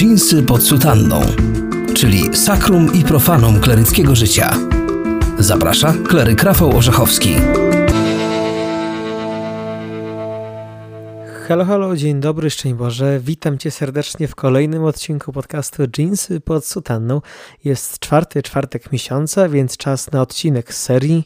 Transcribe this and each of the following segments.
Dżinsy pod sutanną, czyli sakrum i profanum kleryckiego życia. Zaprasza kleryk Rafał Orzechowski. Halo, halo, dzień dobry, szczęść Boże. Witam Cię serdecznie w kolejnym odcinku podcastu Jeansy pod sutanną. Jest czwarty czwartek miesiąca, więc czas na odcinek z serii.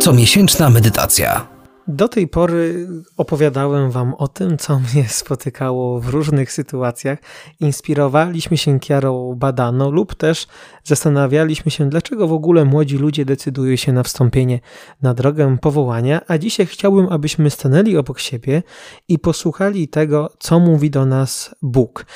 Comiesięczna medytacja. Do tej pory opowiadałem Wam o tym, co mnie spotykało w różnych sytuacjach. Inspirowaliśmy się Kiarą Badano lub też zastanawialiśmy się, dlaczego w ogóle młodzi ludzie decydują się na wstąpienie na drogę powołania. A dzisiaj chciałbym, abyśmy stanęli obok siebie i posłuchali tego, co mówi do nas Bóg.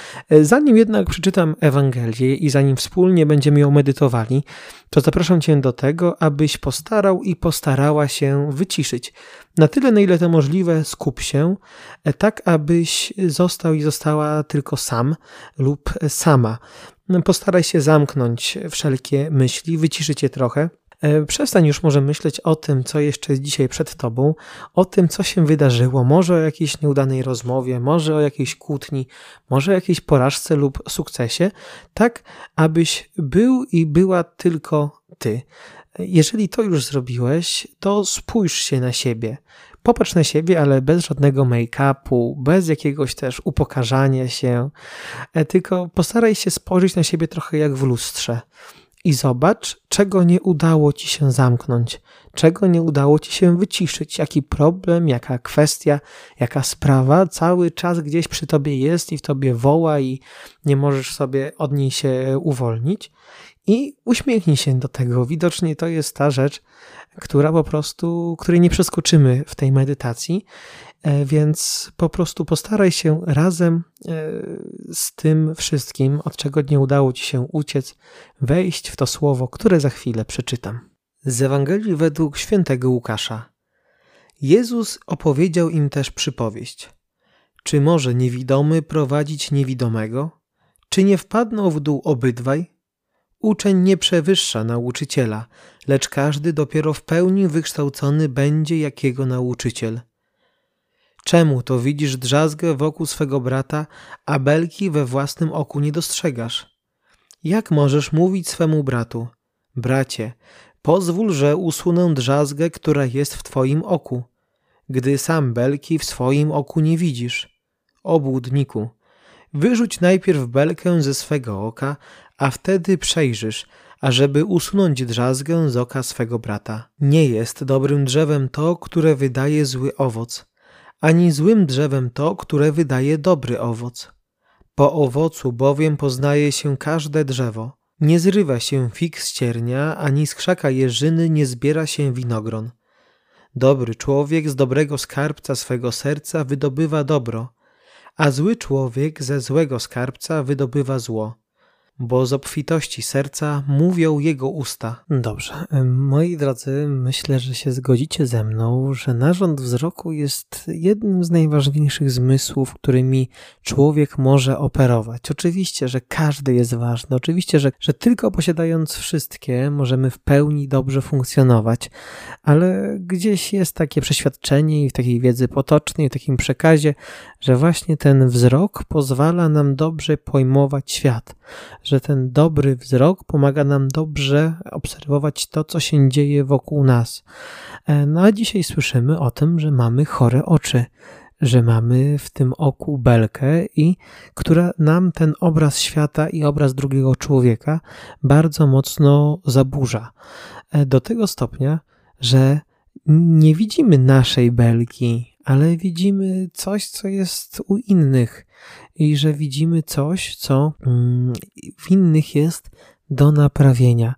Zanim jednak przeczytam Ewangelię i zanim wspólnie będziemy ją medytowali, to zapraszam Cię do tego, abyś postarał i postarała się wyciszyć. Na tyle, na ile to możliwe, skup się, e, tak abyś został i została tylko sam lub sama. Postaraj się zamknąć wszelkie myśli, wyciszyć je trochę. E, przestań już może myśleć o tym, co jeszcze jest dzisiaj przed tobą, o tym, co się wydarzyło, może o jakiejś nieudanej rozmowie, może o jakiejś kłótni, może o jakiejś porażce lub sukcesie, tak abyś był i była tylko ty. Jeżeli to już zrobiłeś, to spójrz się na siebie. Popatrz na siebie, ale bez żadnego make-upu, bez jakiegoś też upokarzania się, e, tylko postaraj się spojrzeć na siebie trochę jak w lustrze i zobacz, czego nie udało ci się zamknąć, czego nie udało ci się wyciszyć, jaki problem, jaka kwestia, jaka sprawa cały czas gdzieś przy tobie jest i w tobie woła i nie możesz sobie od niej się uwolnić. I uśmiechnij się do tego. Widocznie to jest ta rzecz, która po prostu, której nie przeskoczymy w tej medytacji, e, więc po prostu postaraj się razem e, z tym wszystkim, od czego nie udało ci się uciec, wejść w to słowo, które za chwilę przeczytam. Z Ewangelii według świętego Łukasza. Jezus opowiedział im też przypowieść. Czy może niewidomy prowadzić niewidomego? Czy nie wpadną w dół obydwaj? Uczeń nie przewyższa nauczyciela, lecz każdy dopiero w pełni wykształcony będzie jak jego nauczyciel. Czemu to widzisz drzazgę wokół swego brata, a belki we własnym oku nie dostrzegasz? Jak możesz mówić swemu bratu: Bracie, pozwól, że usunę drzazgę, która jest w twoim oku, gdy sam belki w swoim oku nie widzisz? Obłudniku, wyrzuć najpierw belkę ze swego oka, a wtedy przejrzysz, ażeby usunąć drzazgę z oka swego brata. Nie jest dobrym drzewem to, które wydaje zły owoc, ani złym drzewem to, które wydaje dobry owoc. Po owocu bowiem poznaje się każde drzewo. Nie zrywa się fig z ciernia, ani z krzaka jeżyny nie zbiera się winogron. Dobry człowiek z dobrego skarbca swego serca wydobywa dobro, a zły człowiek ze złego skarbca wydobywa zło bo z obfitości serca mówią jego usta. Dobrze, moi drodzy, myślę, że się zgodzicie ze mną, że narząd wzroku jest jednym z najważniejszych zmysłów, którymi człowiek może operować. Oczywiście, że każdy jest ważny, oczywiście, że, że tylko posiadając wszystkie możemy w pełni dobrze funkcjonować, ale gdzieś jest takie przeświadczenie i w takiej wiedzy potocznej, w takim przekazie, że właśnie ten wzrok pozwala nam dobrze pojmować świat że ten dobry wzrok pomaga nam dobrze obserwować to, co się dzieje wokół nas. E, no a dzisiaj słyszymy o tym, że mamy chore oczy, że mamy w tym oku belkę i która nam ten obraz świata i obraz drugiego człowieka bardzo mocno zaburza. E, do tego stopnia, że nie widzimy naszej belki, ale widzimy coś, co jest u innych i że widzimy coś, co mm, w innych jest do naprawienia.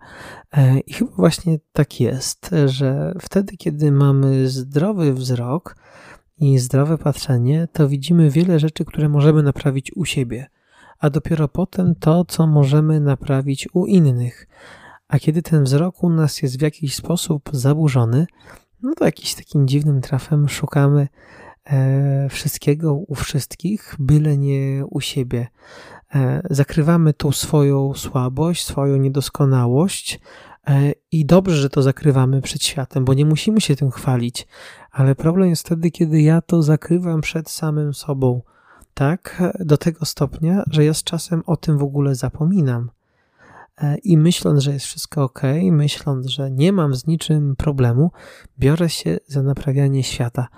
E, I chyba właśnie tak jest, że wtedy, kiedy mamy zdrowy wzrok i zdrowe patrzenie, to widzimy wiele rzeczy, które możemy naprawić u siebie, a dopiero potem to, co możemy naprawić u innych. A kiedy ten wzrok u nas jest w jakiś sposób zaburzony, no to jakiś takim dziwnym trafem szukamy e, wszystkiego u wszystkich, byle nie u siebie. E, zakrywamy tu swoją słabość, swoją niedoskonałość e, i dobrze, że to zakrywamy przed światem, bo nie musimy się tym chwalić, ale problem jest wtedy, kiedy ja to zakrywam przed samym sobą. Tak, do tego stopnia, że ja z czasem o tym w ogóle zapominam. E, I myśląc, że jest wszystko ok, myśląc, że nie mam z niczym problemu, biorę się za naprawianie świata.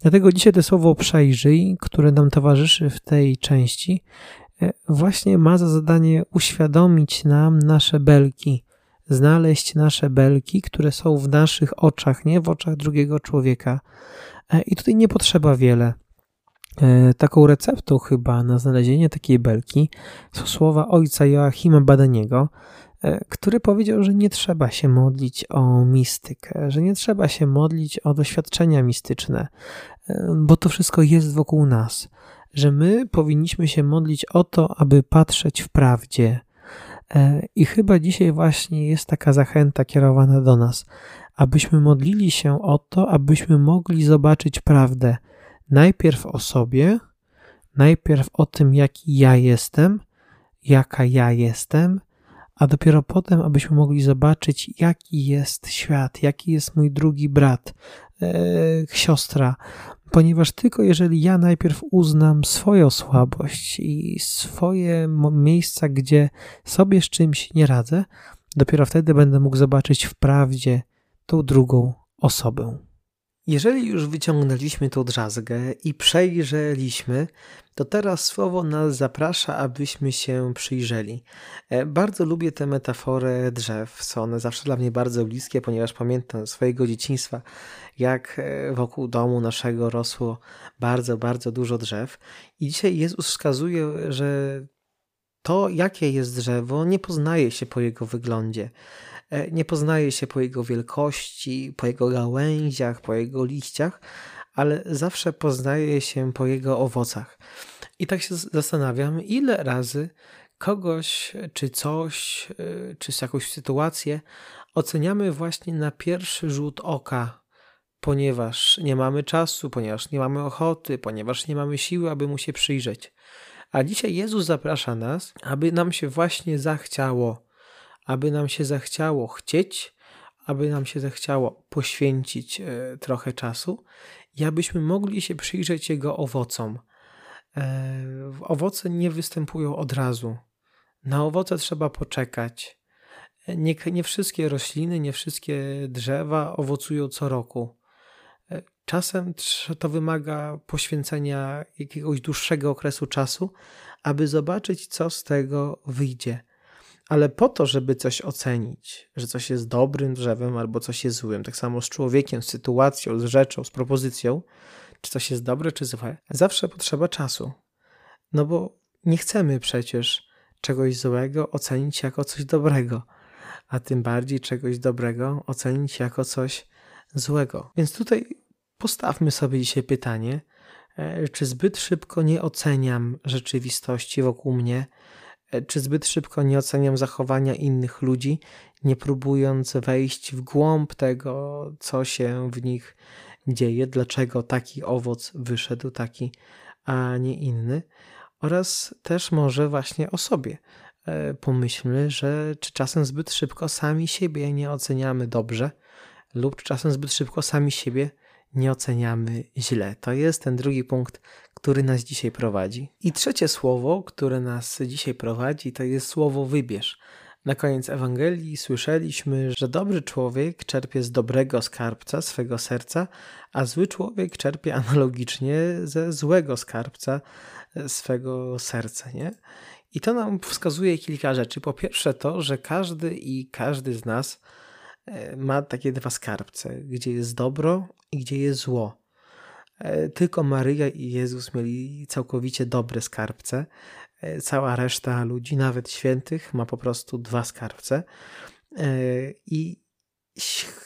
Dlatego dzisiaj to słowo przejrzyj, które nam towarzyszy w tej części, e, właśnie ma za zadanie uświadomić nam nasze belki, znaleźć nasze belki, które są w naszych oczach, nie w oczach drugiego człowieka. E, I tutaj nie potrzeba wiele. E, taką receptą chyba na znalezienie takiej belki są słowa ojca Joachima Badaniego, e, który powiedział, że nie trzeba się modlić o mistykę, że nie trzeba się modlić o doświadczenia mistyczne, bo to wszystko jest wokół nas, że my powinniśmy się modlić o to, aby patrzeć w prawdzie, E, I chyba dzisiaj właśnie jest taka zachęta kierowana do nas, abyśmy modlili się o to, abyśmy mogli zobaczyć prawdę najpierw o sobie, najpierw o tym, jaki ja jestem, jaka ja jestem, a dopiero potem, abyśmy mogli zobaczyć, jaki jest świat, jaki jest mój drugi brat, e, siostra, ponieważ tylko jeżeli ja najpierw uznam swoją słabość i swoje miejsca, gdzie sobie z czymś nie radzę, dopiero wtedy będę mógł zobaczyć w tą drugą osobę. Jeżeli już wyciągnęliśmy tą drzazgę i przejrzeliśmy, to teraz słowo nas zaprasza, abyśmy się przyjrzeli. E, bardzo lubię tę metaforę drzew. Są one zawsze dla mnie bardzo bliskie, ponieważ pamiętam swojego dzieciństwa, jak e, wokół domu naszego rosło bardzo, bardzo dużo drzew. I dzisiaj Jezus wskazuje, że to, jakie jest drzewo, nie poznaje się po jego wyglądzie. E, nie poznaje się po jego wielkości, po jego gałęziach, po jego liściach, ale zawsze poznaje się po jego owocach. I tak się zastanawiam, ile razy kogoś, czy coś, e, czy jakąś sytuację oceniamy właśnie na pierwszy rzut oka, ponieważ nie mamy czasu, ponieważ nie mamy ochoty, ponieważ nie mamy siły, aby mu się przyjrzeć. A dzisiaj Jezus zaprasza nas, aby nam się właśnie zachciało, aby nam się zachciało chcieć, aby nam się zachciało poświęcić e, trochę czasu i abyśmy mogli się przyjrzeć Jego owocom. E, owoce nie występują od razu. Na owoce trzeba poczekać. E, nie, nie wszystkie rośliny, nie wszystkie drzewa owocują co roku. Czasem to wymaga poświęcenia jakiegoś dłuższego okresu czasu, aby zobaczyć, co z tego wyjdzie. Ale po to, żeby coś ocenić, że coś jest dobrym drzewem albo coś jest złym, tak samo z człowiekiem, z sytuacją, z rzeczą, z propozycją, czy coś jest dobre, czy złe, zawsze potrzeba czasu. No bo nie chcemy przecież czegoś złego ocenić jako coś dobrego, a tym bardziej czegoś dobrego ocenić jako coś złego. Więc tutaj postawmy sobie dzisiaj pytanie, e, czy zbyt szybko nie oceniam rzeczywistości wokół mnie, e, czy zbyt szybko nie oceniam zachowania innych ludzi, nie próbując wejść w głąb tego, co się w nich dzieje, dlaczego taki owoc wyszedł, taki, a nie inny, oraz też może właśnie o sobie. E, pomyślmy, że czy czasem zbyt szybko sami siebie nie oceniamy dobrze, lub czasem zbyt szybko sami siebie nie oceniamy źle. To jest ten drugi punkt, który nas dzisiaj prowadzi. I trzecie słowo, które nas dzisiaj prowadzi, to jest słowo wybierz. Na koniec Ewangelii słyszeliśmy, że dobry człowiek czerpie z dobrego skarbca swego serca, a zły człowiek czerpie analogicznie ze złego skarbca swego serca. Nie? I to nam wskazuje kilka rzeczy. Po pierwsze, to, że każdy i każdy z nas E, ma takie dwa skarbce, gdzie jest dobro i gdzie jest zło. E, tylko Maryja i Jezus mieli całkowicie dobre skarbce. E, cała reszta ludzi, nawet świętych, ma po prostu dwa skarbce. I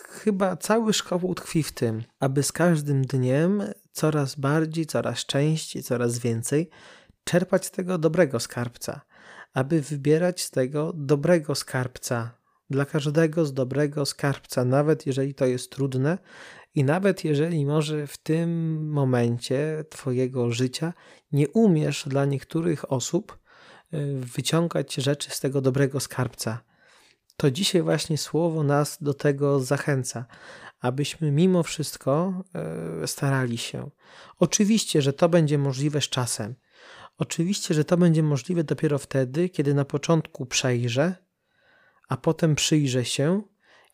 chyba cały szkoły tkwi w tym, aby z każdym dniem coraz bardziej, coraz częściej, coraz więcej czerpać z tego dobrego skarbca, aby wybierać z tego dobrego skarbca dla każdego z dobrego skarbca, nawet jeżeli to jest trudne i nawet jeżeli może w tym momencie Twojego życia nie umiesz dla niektórych osób y, wyciągać rzeczy z tego dobrego skarbca. To dzisiaj właśnie słowo nas do tego zachęca, abyśmy mimo wszystko y, starali się. Oczywiście, że to będzie możliwe z czasem. Oczywiście, że to będzie możliwe dopiero wtedy, kiedy na początku przejrzę, a potem przyjrzę się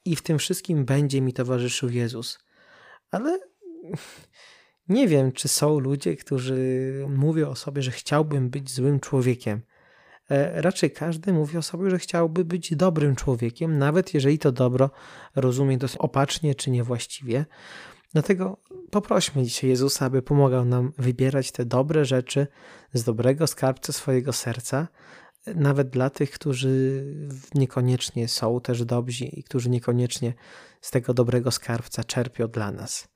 i w tym wszystkim będzie mi towarzyszył Jezus. Ale nie wiem, czy są ludzie, którzy mówią o sobie, że chciałbym być złym człowiekiem. E, raczej każdy mówi o sobie, że chciałby być dobrym człowiekiem, nawet jeżeli to dobro rozumie dosyć opacznie czy niewłaściwie. Dlatego poprośmy dzisiaj Jezusa, aby pomagał nam wybierać te dobre rzeczy z dobrego skarbca swojego serca, nawet dla tych, którzy niekoniecznie są też dobrzy i którzy niekoniecznie z tego dobrego skarbca czerpią dla nas.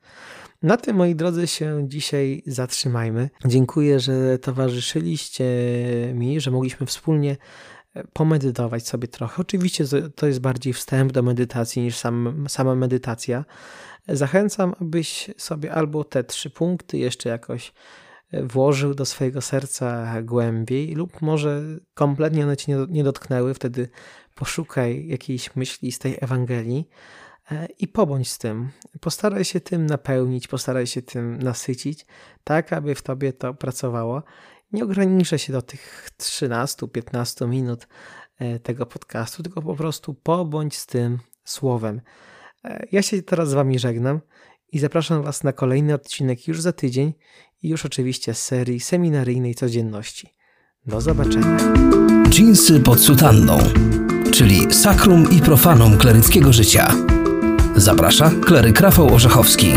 Na tym, moi drodzy, się dzisiaj zatrzymajmy. Dziękuję, że towarzyszyliście mi, że mogliśmy wspólnie e, pomedytować sobie trochę. Oczywiście to jest bardziej wstęp do medytacji niż sam, sama medytacja. Zachęcam, abyś sobie albo te trzy punkty jeszcze jakoś włożył do swojego serca głębiej, lub może kompletnie one cię nie dotknęły, wtedy poszukaj jakiejś myśli z tej Ewangelii E, i pobądź z tym. Postaraj się tym napełnić, postaraj się tym nasycić, tak aby w tobie to pracowało. Nie ograniczę się do tych 13-15 minut e, tego podcastu, tylko po prostu pobądź z tym słowem. E, ja się teraz z wami żegnam i zapraszam was na kolejny odcinek już za tydzień i już oczywiście z serii seminaryjnej codzienności. Do zobaczenia. Dżinsy pod sutanną, czyli sakrum i profanum kleryckiego życia. Zaprasza kleryk Rafał Orzechowski.